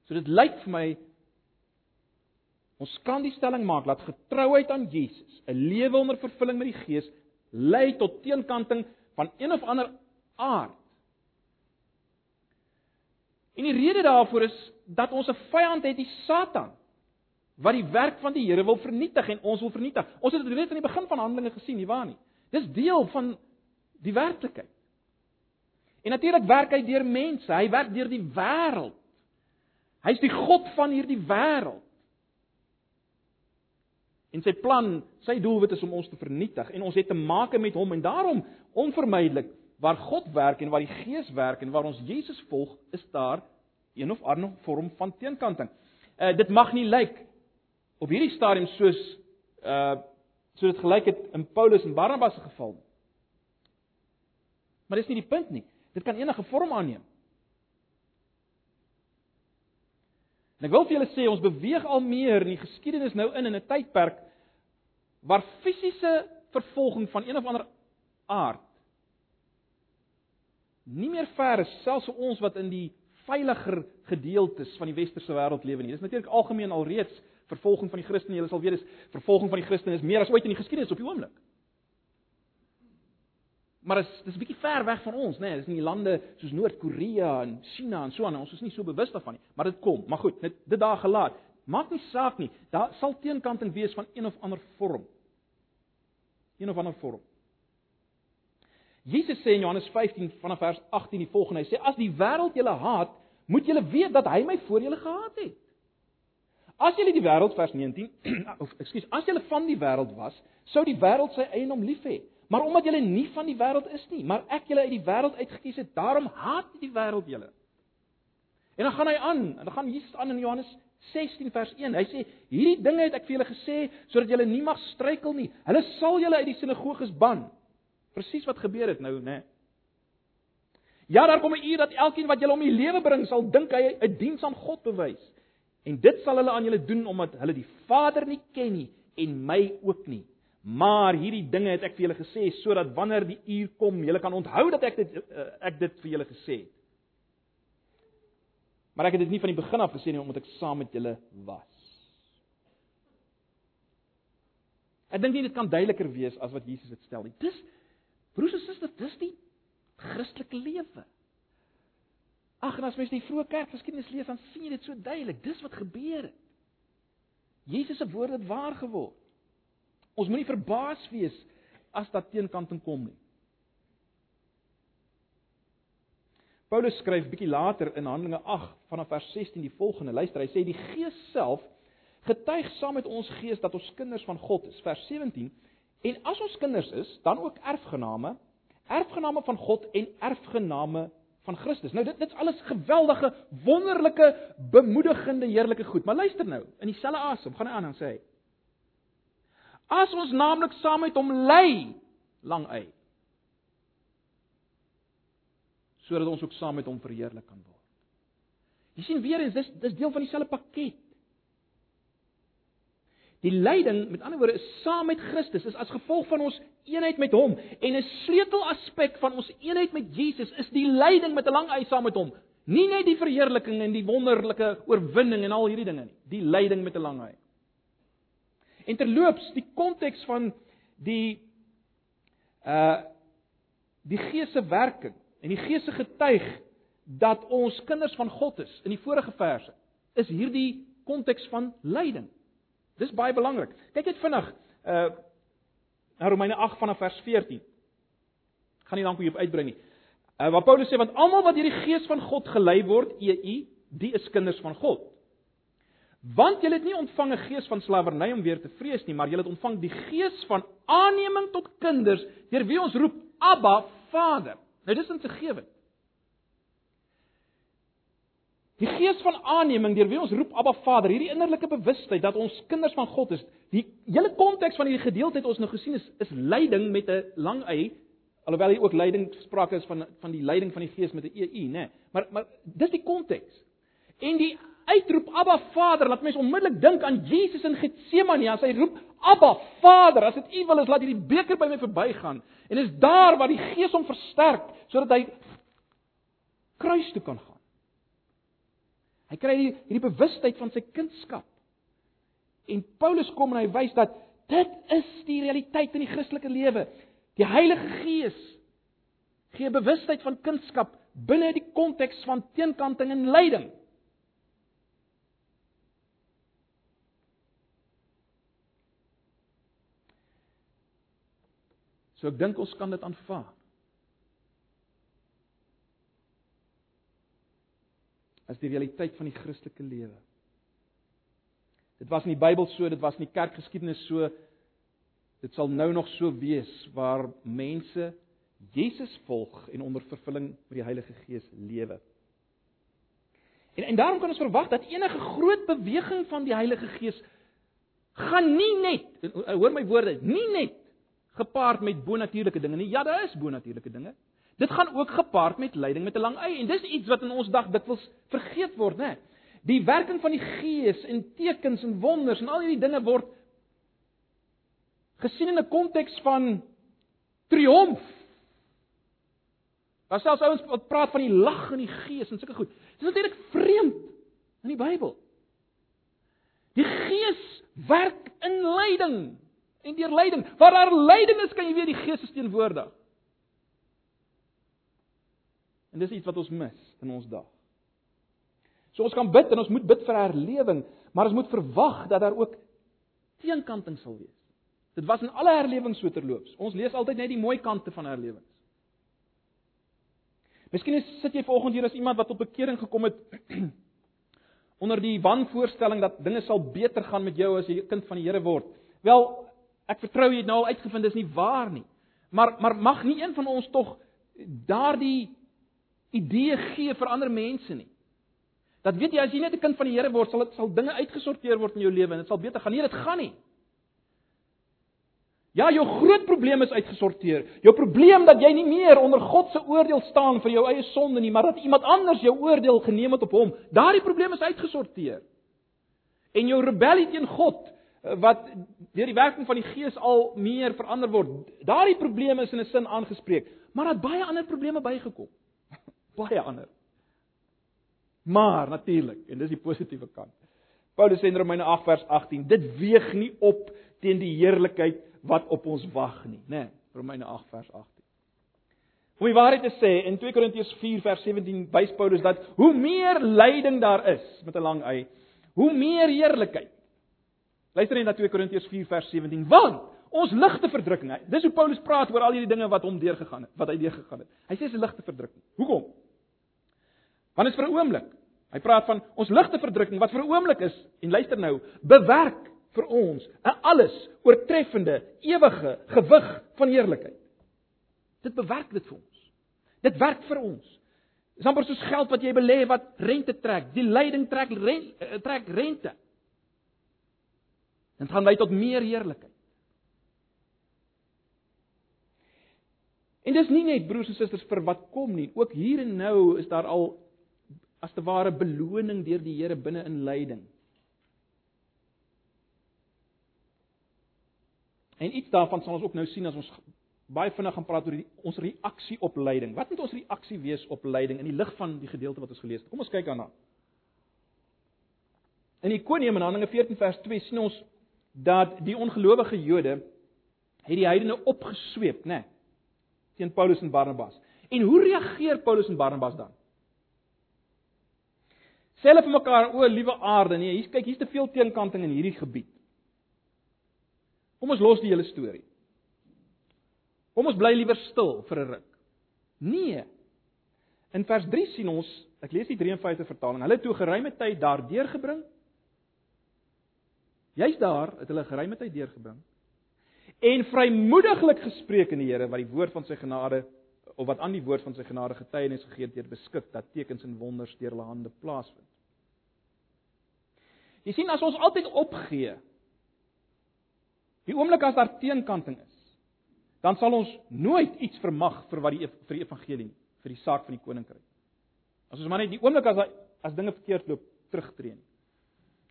So dit lyk vir my ons kan die stelling maak dat getrouheid aan Jesus, 'n lewe onder vervulling met die Gees, lei tot teenkanting van een of ander aard. En die rede daarvoor is dat ons 'n vyand het, die Satan, wat die werk van die Here wil vernietig en ons wil vernietig. Ons het dit reeds aan die begin van Handelinge gesien, nie waar nie? Dis deel van die werklikheid. En natuurlik werk hy deur mense, hy werk deur die wêreld. Hy's die god van hierdie wêreld. En sy plan, sy doelwit is om ons te vernietig en ons het te maak met hom en daarom onvermydelik waar God werk en waar die Gees werk en waar ons Jesus volg, is daar een of ander vorm van teenkanting. Uh dit mag nie lyk op hierdie stadium soos uh soos dit gelyk het in Paulus en Barnabas se geval. Maar dis nie die punt nie. Dit kan enige vorm aanneem. En ek wil vir julle sê ons beweeg al meer in die geskiedenis nou in in 'n tydperk waar fisiese vervolging van een of ander aard nie meer ver is selfs vir ons wat in die veiliger gedeeltes van die westerse wêreld lewe nie. Dis natuurlik algemeen alreeds vervolging van die Christene. Julle sal weet dis vervolging van die Christene is meer as ooit in die geskiedenis op die oomblik maar dit is dis 'n bietjie ver weg van ons, né? Nee, dis in die lande soos Noord-Korea en China en so aan. Ons is nie so bewus daarvan nie, maar dit kom. Maar goed, dit dit daar gelaat. Maak nie saak nie. Daar sal teenkanting wees van een of ander vorm. Een of ander vorm. Jesus sê in Johannes 15 vanaf vers 18 die volgende. Hy sê as die wêreld julle haat, moet julle weet dat hy my voor julle gehaat het. As julle die wêreld vers 19 *clears throat* of ekskuus, as julle van die wêreld was, sou die wêreld sy eie om lief hê. Maar omdat julle nie van die wêreld is nie, maar ek julle uit die wêreld uitgekies het, daarom haat die wêreld julle. En dan gaan hy aan, en dan gaan Jesus aan in Johannes 16 vers 1. Hy sê: "Hierdie dinge het ek vir julle gesê sodat julle nie mag struikel nie. Hulle sal julle uit die sinagoges ban." Presies wat gebeur het nou, né? Ja, daar kom 'n uur dat elkeen wat julle om die lewe bring sal dink hy 'n diens aan God bewys. En dit sal hulle aan julle doen omdat hulle die Vader nie ken nie en my ook nie. Maar hierdie dinge het ek vir julle gesê sodat wanneer die uur kom, julle kan onthou dat ek dit eh, ek dit vir julle gesê het. Maar ek het dit nie van die begin af gesê nie omdat ek saam met julle was. Ek dink nie dit kan duideliker wees as wat Jesus dit stel nie. Dis broers en susters, dis die Christelike lewe. Ag, en as mens die vroeë kerkgeskiedenis lees, dan sien jy dit so duidelik. Dis wat gebeur het. Jesus se woorde het waar geword. Ons moenie verbaas wees as dat teenkanting kom nie. Paulus skryf bietjie later in Handelinge 8 vanaf vers 16 die volgende. Luister, hy sê die Gees self getuig saam met ons gees dat ons kinders van God is. Vers 17. En as ons kinders is, dan ook erfgename, erfgename van God en erfgename van Christus. Nou dit dit's alles geweldige, wonderlike, bemoedigende, heerlike goed. Maar luister nou, in dieselfde asem gaan hy aan en sê: As ons naamlik saam met hom ly, lang uit sodat ons ook saam met hom verheerlik kan word. Jy sien weer eens dis dis deel van dieselfde pakket. Die lyding, met ander woorde, is saam met Christus, is as gevolg van ons eenheid met hom en 'n sleutelaspek van ons eenheid met Jesus is die lyding met 'n lang eis saam met hom. Nie net die verheerliking en die wonderlike oorwinning en al hierdie dinge nie, die lyding met 'n lang eis. En terloops, die konteks van die uh die Gees se werking En die Gees se getuig dat ons kinders van God is in die vorige verse is hierdie konteks van lyding. Dis baie belangrik. Kyk net vinnig uh na Romeine 8 vanaf vers 14. Gaan nie lank hier op uitbrei nie. Uh waar Paulus sê want almal wat deur die Gees van God gelei word, EU, die is kinders van God. Want julle het nie ontvang 'n gees van slawerny om weer te vrees nie, maar julle het ontvang die gees van aanneming tot kinders, deur wie ons roep Abba, Vader. Nou dis insiggewend. Die gees van aanneming deur wie ons roep Abba Vader, hierdie innerlike bewustheid dat ons kinders van God is. Die hele konteks van hierdie gedeelte het ons nou gesien is is lyding met 'n lang y, alhoewel hier ook lyding sprake is van van die lyding van die gees met 'n EU, nê. Maar maar dis die konteks. En die uitroep Abba Vader, laat mense onmiddellik dink aan Jesus in Getsemane as hy roep Abba Vader, as dit U wil is laat hierdie beker by my verbygaan. En dis daar waar die Gees hom versterk sodat hy kruis toe kan gaan. Hy kry hierdie bewustheid van sy kindskap. En Paulus kom en hy wys dat dit is die realiteit in die Christelike lewe. Die Heilige Gees gee bewustheid van kindskap binne die konteks van teenkanting en lyding. So ek dink ons kan dit aanvaar. As die realiteit van die Christelike lewe. Dit was in die Bybel so, dit was in die kerkgeskiedenis so. Dit sal nou nog so wees waar mense Jesus volg en onder vervulling met die Heilige Gees lewe. En en daarom kan ons verwag dat enige groot beweging van die Heilige Gees gaan nie net hoor my woorde, nie net gepaard met bonatuurlike dinge nie. Ja, daar is bonatuurlike dinge. Dit gaan ook gepaard met lyding met 'n lang ei en dis iets wat in ons dag dikwels vergeet word, né? Die werking van die Gees en tekens en wonders en al hierdie dinge word gesien in 'n konteks van triomf. Daar selfs ouens wat praat van die lag in die Gees en sulke goed. Dis natuurlik vreemd in die Bybel. Die Gees werk in lyding en deur lyding. Waar daar lyding is, kan jy weet die Gees is teenwoordig. En dis iets wat ons mis in ons dag. So ons kan bid en ons moet bid vir herlewing, maar ons moet verwag dat daar ook teenkanting sal wees. Dit was in alle herlewings so terloops. Ons lees altyd net die mooi kante van herlewings. Miskien sit jy vanoggend hier as iemand wat tot bekering gekom het *clears throat* onder die wanvoorstelling dat dinge sal beter gaan met jou as jy 'n kind van die Here word. Wel, Ek vertrou jy het nou al uitgevind dis nie waar nie. Maar maar mag nie een van ons tog daardie idee gee vir ander mense nie. Dat weet jy as jy net 'n kind van die Here word, sal dit sal dinge uitgesorteer word in jou lewe en dit sal beter gaan. Nee, dit gaan nie. Ja, jou groot probleem is uitgesorteer. Jou probleem dat jy nie meer onder God se oordeel staan vir jou eie sonde nie, maar dat iemand anders jou oordeel geneem het op hom. Daardie probleem is uitgesorteer. En jou rebellie teen God eh, wat deur die werking van die Gees al meer verander word. Daardie probleme is in 'n sin aangespreek, maar dat baie ander probleme bygekom. Baie ander. Maar natuurlik, en dis die positiewe kant. Paulus sê in Romeine 8 vers 18, dit weeg nie op teen die heerlikheid wat op ons wag nie, né? Nee, Romeine 8 vers 18. Om die waarheid te sê, in 2 Korintiërs 4 vers 17 wys Paulus dat hoe meer lyding daar is met 'n lang y, hoe meer heerlikheid. Luister net na 2 Korintiërs 4 vers 17. Want ons ligte verdrukking, dis hoe Paulus praat oor al hierdie dinge wat hom deurgegaan het, wat hy deurgegaan het. Hy sê dis 'n ligte verdrukking. Hoekom? Want dit is vir 'n oomblik. Hy praat van ons ligte verdrukking wat vir 'n oomblik is en luister nou, bewerk vir ons 'n alles oortreffende ewige gewig van heerlikheid. Dit bewerk dit vir ons. Dit werk vir ons. Dis amper soos geld wat jy belê wat rente trek. Die leiding trek rente, eh, trek rente. Dit gaan lei tot meer heerlikheid. En dis nie net broers en susters vir wat kom nie, ook hier en nou is daar al as te ware beloning deur die Here binne in lyding. En iets daarvan sal ons ook nou sien as ons baie vinnig gaan praat oor die, ons reaksie op lyding. Wat moet ons reaksie wees op lyding in die lig van die gedeelte wat ons gelees het? Kom ons kyk daarna. In Ikonium in Handelinge 14 vers 2 sien ons dat die ongelowige Jode het die heidene opgesweep, né? Nee, teen Paulus en Barnabas. En hoe reageer Paulus en Barnabas dan? Sê hulle vir mekaar: "O, liewe aarde, nee, hier kyk, hier's te veel teenkanting in hierdie gebied." Kom ons los die hele storie. Kom ons bly liewer stil vir 'n ruk. Nee. In vers 3 sien ons, ek lees die 53 vertaling. Hulle het toe geruime tyd daar deurgebring. Jy's daar, het hulle geruime tyd deurgebring. En vrymoediglik gespreek in die Here wat die woord van sy genade of wat aan die woord van sy genade getuienis gegee het deur beskik dat tekens en wonders deur hulle hande plaasvind. Jy sien as ons altyd opgee Die oomblik as daar teenkanting is, dan sal ons nooit iets vermag vir wat die vir die evangelie, vir die saak van die koninkryk. As ons maar net die oomblik as as dinge verkeerd loop, terugtreë nie.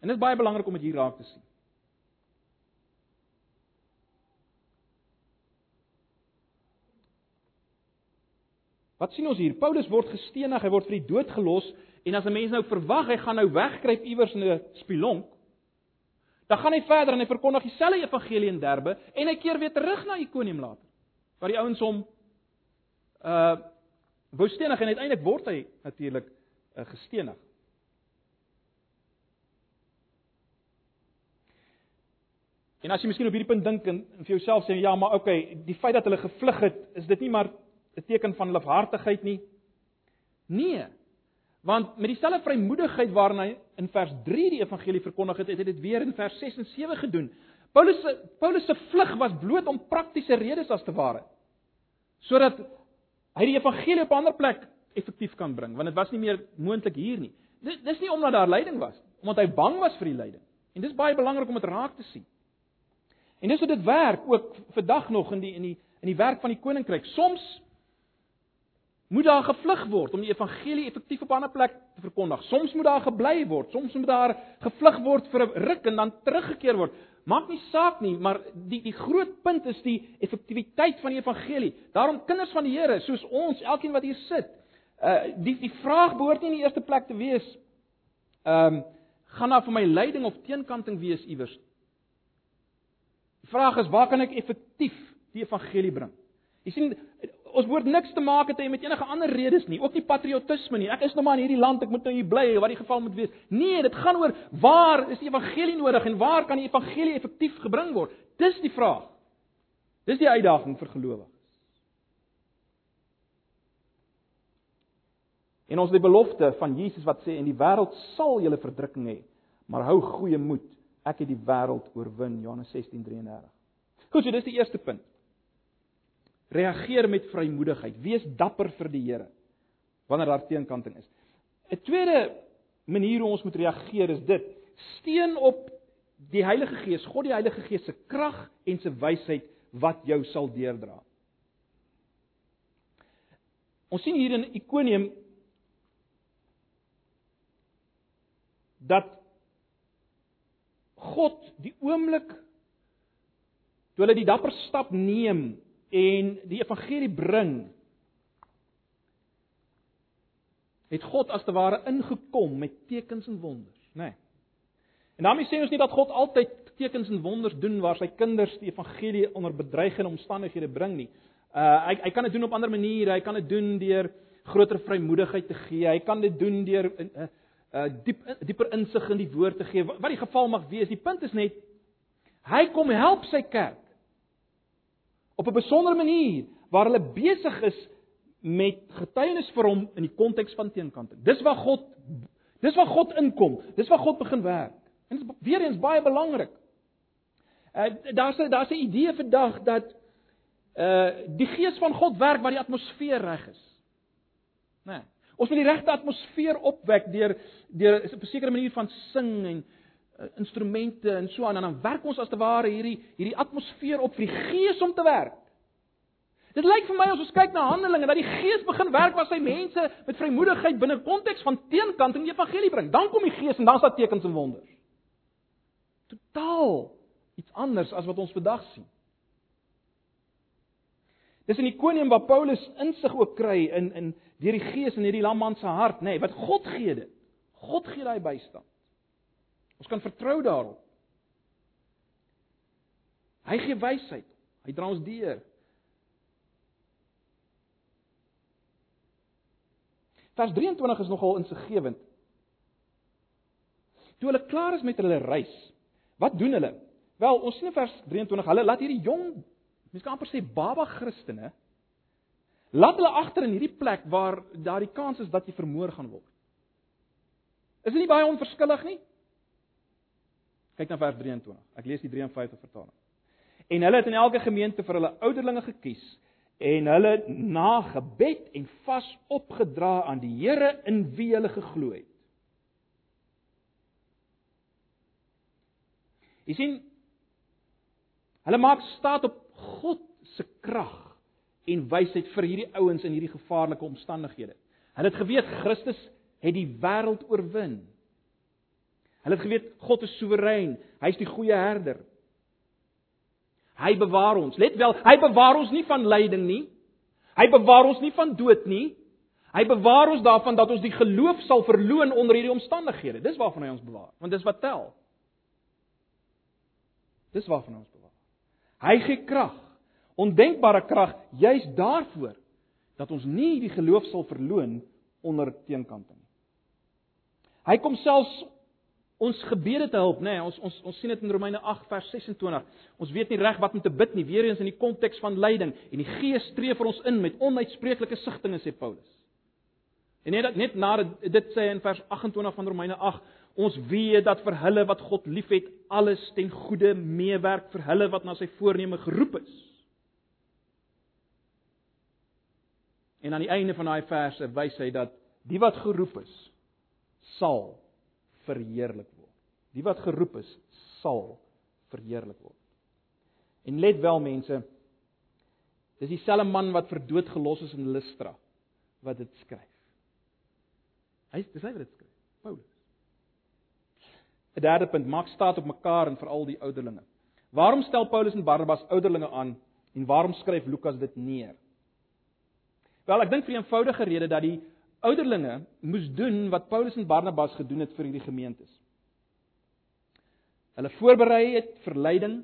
En dit is baie belangrik om dit hier raak te sien. Wat sien ons hier? Paulus word gestenig, hy word vir die dood gelos en as 'n mens nou verwag hy gaan nou wegkruip iewers in 'n spilonk, Dan gaan hy verder en hy verkondig dieselfde evangelie in Derbe en hy keer weer terug na Ikonium later. Waar die ouens hom uh wou stenig en uiteindelik word hy natuurlik uh, gestenig. En as jy miskien op hierdie punt dink en vir jouself sê ja, maar okay, die feit dat hulle gevlug het, is dit nie maar 'n teken van lafhartigheid nie? Nee. Want met dieselfde vrymoedigheid waarna hy in vers 3 die evangelie verkondig het, het hy dit weer in vers 6 en 7 gedoen. Paulus se Paulus se vlug was bloot om praktiese redes as te ware. Sodat hy die evangelie op 'n ander plek effektief kan bring, want dit was nie meer moontlik hier nie. Dis dis nie omdat daar lyding was, omdat hy bang was vir die lyding. En dis baie belangrik om dit raak te sien. En dis hoe dit werk ook vandag nog in die in die in die werk van die koninkryk. Soms moet daar gevlug word om die evangelie effektief op 'n ander plek te verkondig. Soms moet daar gebly word, soms moet daar gevlug word vir 'n ruk en dan teruggekeer word. Maak nie saak nie, maar die die groot punt is die effektiwiteit van die evangelie. Daarom kinders van die Here, soos ons, elkeen wat hier sit, uh die die vraag behoort nie in die eerste plek te wees ehm um, gaan daar vir my leiding of teenkanting wees iewers. Die vraag is waar kan ek effektief die evangelie bring? Jy sien ons behoort niks te maak het met enige ander redes nie, ook nie patriotisme nie. Ek is nou maar in hierdie land, ek moet nou hier bly, wat die geval moet wees. Nee, dit gaan oor waar is die evangelie nodig en waar kan die evangelie effektief gebring word? Dis die vraag. Dis die uitdaging vir gelowiges. En ons die belofte van Jesus wat sê en die wêreld sal julle verdrukking hê, maar hou goeie moed. Ek het die wêreld oorwin, Johannes 16:33. Goed, so dis die eerste punt. Reageer met vrymoedigheid. Wees dapper vir die Here wanneer daar teenkanting is. 'n Tweede manier hoe ons moet reageer is dit: steun op die Heilige Gees, God die Heilige Gees se krag en se wysheid wat jou sal deurdra. Ons sien hier in Ikonium dat God die oomblik toe hulle die dapper stap neem en die evangelie bring het God as te ware ingekom met tekens en wonders, nê. Nee. En daarmee sê ons nie dat God altyd tekens en wonders doen waar sy kinders die evangelie onder bedreigende omstandighede bring nie. Uh hy hy kan dit doen op ander maniere. Hy kan dit doen deur groter vrymoedigheid te gee. Hy kan dit doen deur 'n uh, uh, diep dieper insig in die woord te gee. Wat die geval mag wees, die punt is net hy kom help sy kerk op 'n besondere manier waar hulle besig is met getuienis vir hom in die konteks van teenkanting. Dis waar God dis waar God inkom. Dis waar God begin werk. En dit is weer eens baie belangrik. Uh daar's daar's 'n idee vandag dat uh die gees van God werk waar die atmosfeer reg is. Né? Nee. Ons moet die regte atmosfeer opwek deur deur 'n sekere manier van sing en uh, instrumente en so aan en dan werk ons as te ware hierdie hierdie atmosfeer op vir die gees om te werk. Dit lyk vir my as ons kyk na Handelinge dat die Gees begin werk waar sy mense met vrymoedigheid binne konteks van teenkant in die evangelie bring. Dan kom die Gees en dan is daar tekens en wonders. Totaal iets anders as wat ons vandag sien. Dis in Ikonium waar Paulus insig ook kry in in deur die Gees in hierdie lamman se hart, nê, nee, wat God gee dit. God gee daai bystand. Ons kan vertrou daarop. Hy gee wysheid. Hy dra ons deur. Vers 23 is nogal insiggewend. Toe hulle klaar is met hulle reis, wat doen hulle? Wel, ons sien in vers 23, hulle laat hierdie jong, mens kan amper sê baba Christene, laat hulle agter in hierdie plek waar daar die kans is dat jy vermoor gaan word. Is dit nie baie onverskillig nie? Kyk na vers 23. Ek lees die 53 vertaling. En hulle het in elke gemeente vir hulle ouderlinge gekies en hulle na gebed en vas opgedra aan die Here in wie hulle geglo het. Jy sien hulle maak staat op God se krag en wysheid vir hierdie ouens in hierdie gevaarlike omstandighede. Hulle het geweet Christus het die wêreld oorwin. Hulle het geweet God is soewerein. Hy's die goeie herder. Hy bewaar ons. Let wel, hy bewaar ons nie van lyding nie. Hy bewaar ons nie van dood nie. Hy bewaar ons daarvan dat ons die geloof sal verloon onder hierdie omstandighede. Dis waarvan hy ons bewaar, want dis wat tel. Dis waarvan hy ons bewaar. Hy gee krag, ondenkbare krag juis daarvoor dat ons nie die geloof sal verloon onder teenkante nie. Hy kom selfs ons gebede te help, nê? Nee, ons ons ons sien dit in Romeine 8 vers 26. Ons weet nie reg wat om te bid nie, weer eens in die konteks van lyding en die Gees tree vir ons in met onuitspreeklike sigtinge sê Paulus. En net net na dit sê in vers 28 van Romeine 8, ons weet dat vir hulle wat God liefhet, alles ten goeie meewerk vir hulle wat na sy voorneme geroep is. En aan die einde van daai verse wys hy dat die wat geroep is, sal verheerlik word. Die wat geroep is, sal verheerlik word. En let wel mense, dis dieselfde man wat vir dood gelos is in Lystra wat dit skryf. Hy dis hy wat dit skryf, Paulus. 'n Derde punt, maak staat op mekaar en veral die ouderlinge. Waarom stel Paulus en Barnabas ouderlinge aan en waarom skryf Lukas dit neer? Wel, ek dink vir 'n eenvoudige rede dat die ouderlinge moes doen wat Paulus en Barnabas gedoen het vir hierdie gemeentes. Hulle voorberei het vir lyding,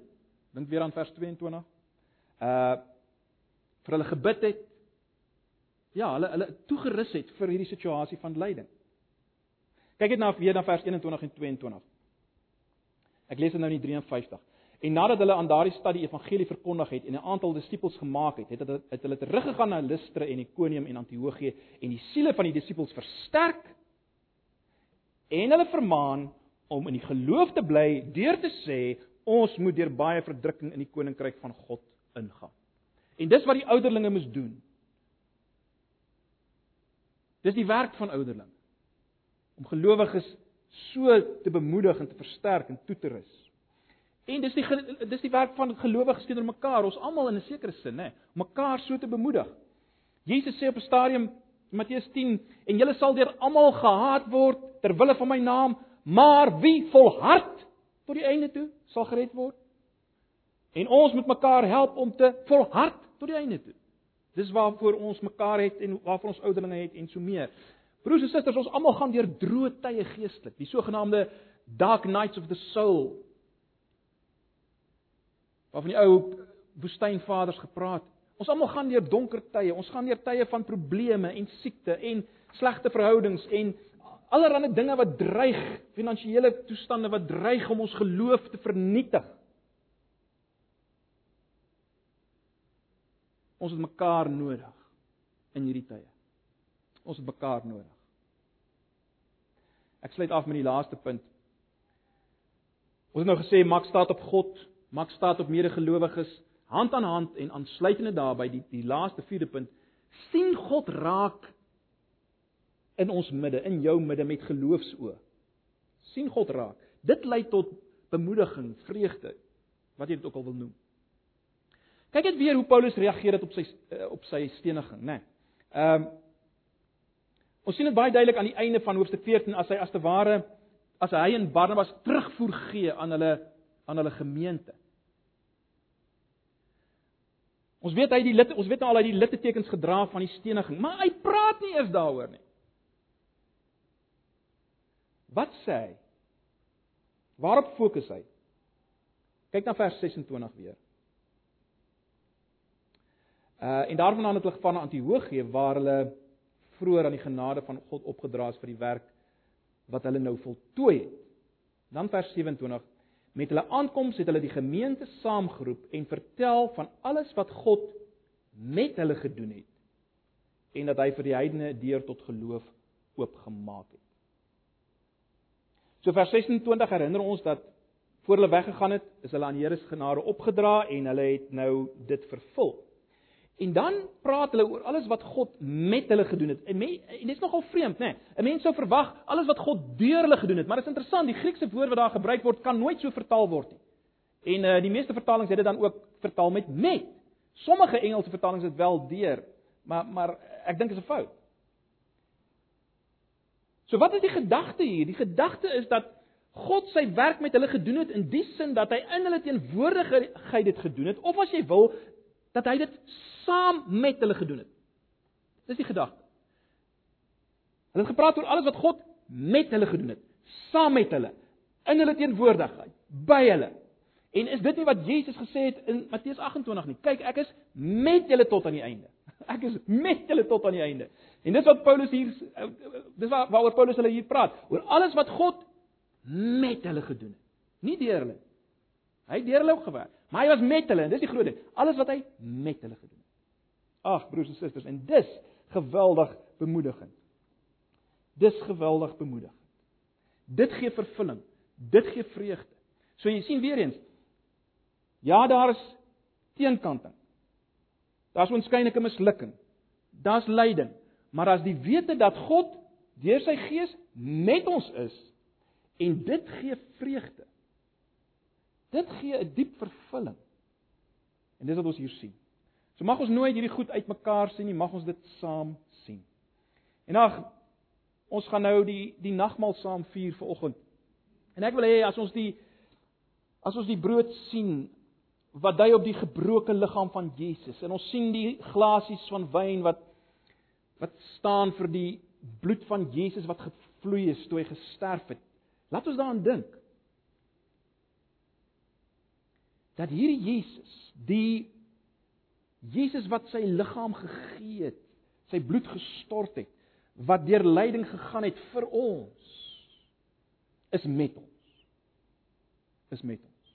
dink weer aan vers 22. Uh vir hulle gebid het. Ja, hulle hulle toegerus het vir hierdie situasie van lyding. Kyk net na weer na vers 21 en 22. Ek lees dit nou in 53. En nadat hulle aan daardie stad die evangelie verkondig het en 'n aantal disippels gemaak het, het hulle het hulle teruggegaan na Lystra en Ikonium en Antiochië en die siele van die disippels versterk en hulle vermaan om in die geloof te bly deur te sê ons moet deur baie verdrukking in die koninkryk van God ingaan. En dis wat die ouderlinge moes doen. Dis die werk van ouderlinge. om gelowiges so te bemoedig en te versterk en toe te rus. En dis die dis die werk van gelowiges teenoor mekaar, ons almal in 'n sekere sin, nê, om mekaar so te bemoedig. Jesus sê op 'n stadium Matteus 10 en julle sal deur almal gehaat word ter wille van my naam, maar wie volhard tot die einde toe sal gered word. En ons moet mekaar help om te volhard tot die einde toe. Dis waarvoor ons mekaar het en waarvoor ons ouderlinge het en so meer. Broers en susters, ons almal gaan deur droë tye geestelik, die sogenaamde dark nights of the soul. Waarvan die ou woestynvaders gepraat. Ons almal gaan deur donker tye, ons gaan deur tye van probleme en siekte en slegte verhoudings en allerlei dinge wat dreig, finansiële toestande wat dreig om ons geloof te vernietig. Ons het mekaar nodig in hierdie tye. Ons het mekaar nodig. Ek sluit af met die laaste punt. Ons het nou gesê maak staat op God, maak staat op medegelowiges, hand aan hand en aansluitende daarbey die die laaste vierde punt, sien God raak in ons midde, in jou midde met geloofsoë. sien God raak. Dit lei tot bemoediging, vreugde, wat jy dit ook al wil noem. Kyk net weer hoe Paulus reageer het op sy eh, op sy steniging, né? Nee. Ehm um, Ons sien dit baie duidelik aan die einde van hoofstuk 14 as hy as te ware as hy en Barnabas terugvoer gee aan hulle aan hulle gemeente. Ons weet hy die lit ons weet nou al hy die littekens gedra van die steniging, maar hy praat nie eers daaroor nie. Wat sê hy? Waarop fokus hy? Kyk na vers 26 weer. Uh en daarvandaan het hulle gegaan na Antiochië waar hulle vroeër aan die genade van God opgedra is vir die werk wat hulle nou voltooi het. Dan vers 27 met hulle aankoms het hulle die gemeente saamgeroep en vertel van alles wat God met hulle gedoen het en dat hy vir die heidene deur tot geloof oopgemaak het. So vers 26 herinner ons dat voor hulle weggegaan het, is hulle aan Here se genade opgedra en hulle het nou dit vervul. En dan praat hulle oor alles wat God met hulle gedoen het. En, men, en dit is nogal vreemd, né? Nee? 'n Mens sou verwag alles wat God deur hulle gedoen het, maar dit is interessant, die Griekse woord wat daar gebruik word kan nooit so vertaal word nie. En uh die meeste vertalings het dit dan ook vertaal met met. Sommige Engelse vertalings het wel deur, maar maar ek dink dit is 'n fout. So wat is die gedagte hier? Die gedagte is dat God sy werk met hulle gedoen het in die sin dat hy in hulle teenwoordigheid dit gedoen het of as jy wil dat hy dit saam met hulle gedoen het. Dis die gedagte. Hulle het gepraat oor alles wat God met hulle gedoen het, saam met hulle, in hulle teenwoordigheid, by hulle. En is dit nie wat Jesus gesê het in Matteus 28 nie? Kyk, ek is met julle tot aan die einde. *laughs* Ek is met julle tot aan die einde. En dis wat Paulus hier dis waar waaroor Paulus hulle hier praat, oor alles wat God met hulle gedoen het. Nie deur hulle. Hy het deur hulle ook gewerk, maar hy was met hulle en dis die groot ding. Alles wat hy met hulle gedoen het. Ag broers en susters, en dis geweldig bemoedigend. Dis geweldig bemoedigend. Dit gee vervulling. Dit gee vreugde. So jy sien weer eens. Ja, daar is teenkanting. Daar's onskynlike mislukking. Daar's lyding, maar as die wete dat God deur sy gees met ons is en dit gee vreugde. Dit gee 'n diep vervulling. En dis wat ons hier sien. So mag ons nooit hierdie goed uitmekaar sien nie, mag ons dit saam sien. En ag ons gaan nou die die nagmaal saam vier vanoggend. En ek wil hê as ons die as ons die brood sien wat dui op die gebroke liggaam van Jesus en ons sien die glasies van wyn wat wat staan vir die bloed van Jesus wat gevloei is toe hy gesterf het. Laat ons daaraan dink. Dat hierdie Jesus, die Jesus wat sy liggaam gegee het, sy bloed gestort het, wat deur lyding gegaan het vir ons, is met ons. Is met ons.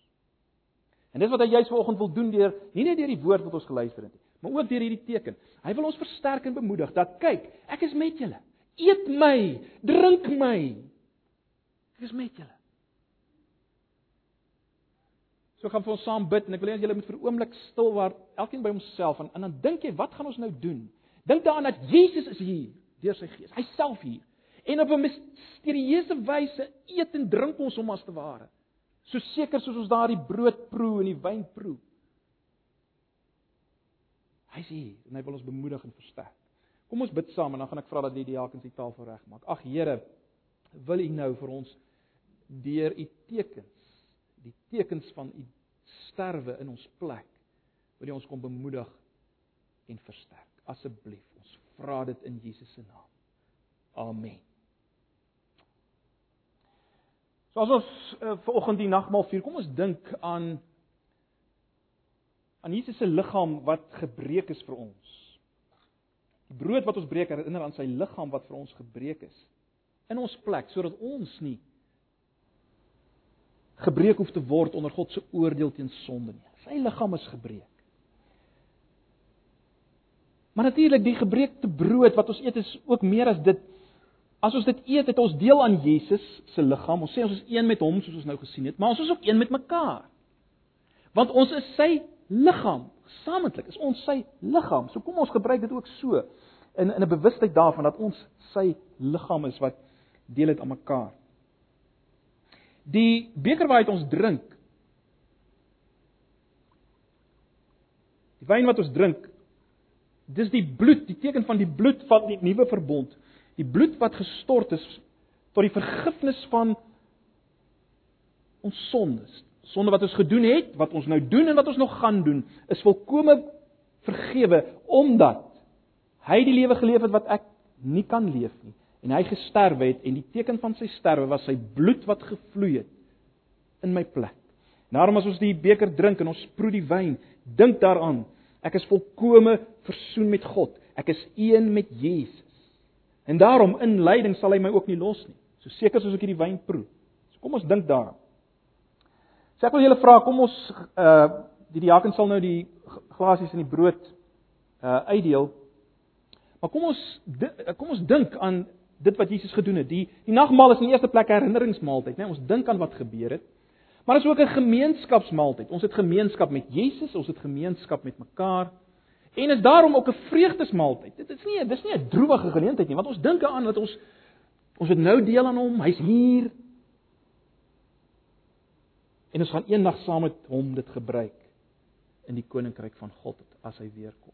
En dis wat hy juis vanoggend wil doen deur nie net deur die woord wat ons geluister het nie, maar ook deur hierdie teken. Hy wil ons versterk en bemoedig dat kyk, ek is met julle. Eet my, drink my. Ek is met julle. So gaan vir ons saam bid en ek wil hê julle moet vir 'n oomblik stil word, elkeen by homself en, en dan dink jy, wat gaan ons nou doen? Dink daaraan dat Jesus is hier deur sy Gees. Hy self hier. En op 'n misterieuse wyse eet en drink ons hom as te ware. So seker soos ons daardie brood proe en die wyn proe. Hy sê en hy wil ons bemoedig en versterk. Kom ons bid saam en dan gaan ek vra dat die diakens die tafel regmaak. Ag Here, wil U nou vir ons deur U tekens, die tekens van U sterwe in ons plek, wil U ons kom bemoedig en versterk. Asseblief, ons vra dit in Jesus se naam. Amen. So as ons uh, ver oggend die nagmaal vier, kom ons dink aan aan Jesus se liggaam wat gebreek is vir ons. Die brood wat ons breek herinner aan sy liggaam wat vir ons gebreek is in ons plek sodat ons nie gebreek hoef te word onder God se oordeel teen sonde nie. Sy liggaam is gebreek. Maar natuurlik die gebreekte brood wat ons eet is ook meer as dit. As ons dit eet, het ons deel aan Jesus se liggaam. Ons sê ons is een met hom soos ons nou gesien het, maar ons is ook een met mekaar. Want ons is sy liggaam. Gesamentlik is ons sy liggaam. So kom ons gebruik dit ook so in in 'n bewustheid daarvan dat ons sy liggaam is wat deel het aan mekaar. Die beker waaruit ons drink. Die wyn wat ons drink, dis die bloed, die teken van die bloed van die nuwe verbond. Die bloed wat gestort is tot die vergifnis van ons sondes. Sonde wat ons gedoen het, wat ons nou doen en wat ons nog gaan doen, is volkome vergewe omdat hy die lewe geleef het wat ek nie kan leef nie en hy gesterwe het en die teken van sy sterwe was sy bloed wat gevloei het in my plek. Daarom as ons die beker drink en ons proe die wyn, dink daaraan, ek is volkome versoen met God. Ek is een met Jesus. En daarom in lyding sal hy my ook nie los nie. So seker soos ek hierdie wyn proe. So kom ons dink daaraan. So ek wil julle vra, kom ons uh die diaken sal nou die glasies en die brood uh uitdeel. Maar kom ons kom ons dink aan dit wat Jesus gedoen het. Die die nagmaal is in die eerste plek 'n herinneringsmaaltyd, né? Ons dink aan wat gebeur het. Maar dit is ook 'n gemeenskapsmaaltyd. Ons het gemeenskap met Jesus, ons het gemeenskap met mekaar. En is daarom ook 'n vreugdesmaaltyd. Dit is nie dis nie 'n droewige geleentheid nie, want ons dink aan dat ons ons het nou deel aan hom, hy's hier. En ons gaan eendag saam met hom dit gebruik in die koninkryk van God as hy weer kom.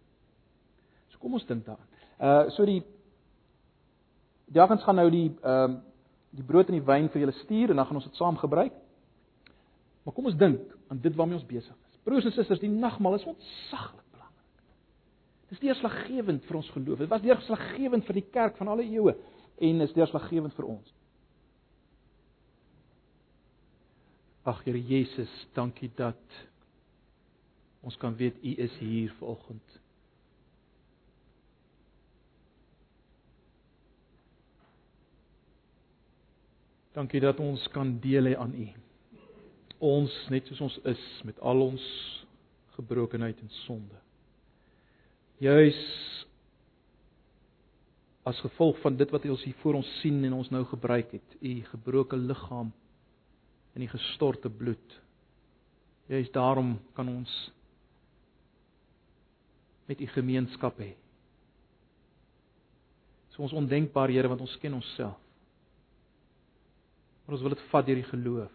So kom ons dink daaraan. Uh so die Diakens gaan nou die ehm uh, die brood en die wyn vir julle stuur en dan gaan ons dit saam gebruik. Maar kom ons dink aan dit waarmee ons besig is. Broers en susters, die nagmaal is ontsaglik belangrik. Dit is deurslaggewend vir ons geloof. Dit was deurslaggewend vir die kerk van alle eeue en is deurslaggewend vir ons. Ag Here Jesus, dankie dat ons kan weet U is hier vanoggend. Dankie dat ons kan deel hê aan U. Ons net soos ons is met al ons gebrokenheid en sonde. Juis as gevolg van dit wat ons hier voor ons sien en ons nou gebruik het, U gebroke liggaam en die gestorte bloed. Juis daarom kan ons met U gemeenskap hê. So ons ondenkbaar Here want ons ken onsself. Maar ons wil dit vat deur die geloof.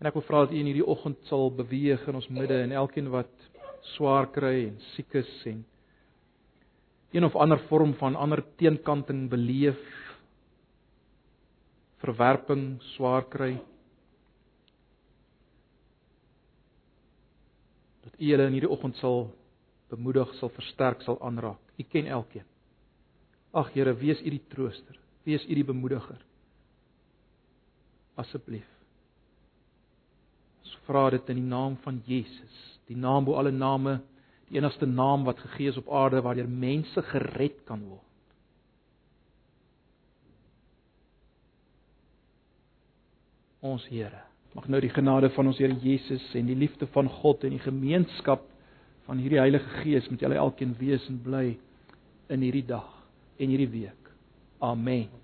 En ek wil vra dat U in hierdie oggend sal beweeg in ons midde en elkeen wat swaar kry en siek is en een of ander vorm van ander teenkanting beleef verwerping swaar kry dat U hulle in hierdie oggend sal bemoedig sal versterk sal aanraak. U ken elkeen. Ag Here wees U die trooster. Wees U die bemoediger asseblief. Ons vra dit in die naam van Jesus, die naam bo alle name, die enigste naam wat gegee is op aarde waardeur mense gered kan word. Ons Here, mag nou die genade van ons Here Jesus en die liefde van God en die gemeenskap van hierdie Heilige Gees met julle elkeen wees en bly in hierdie dag en hierdie week. Amen.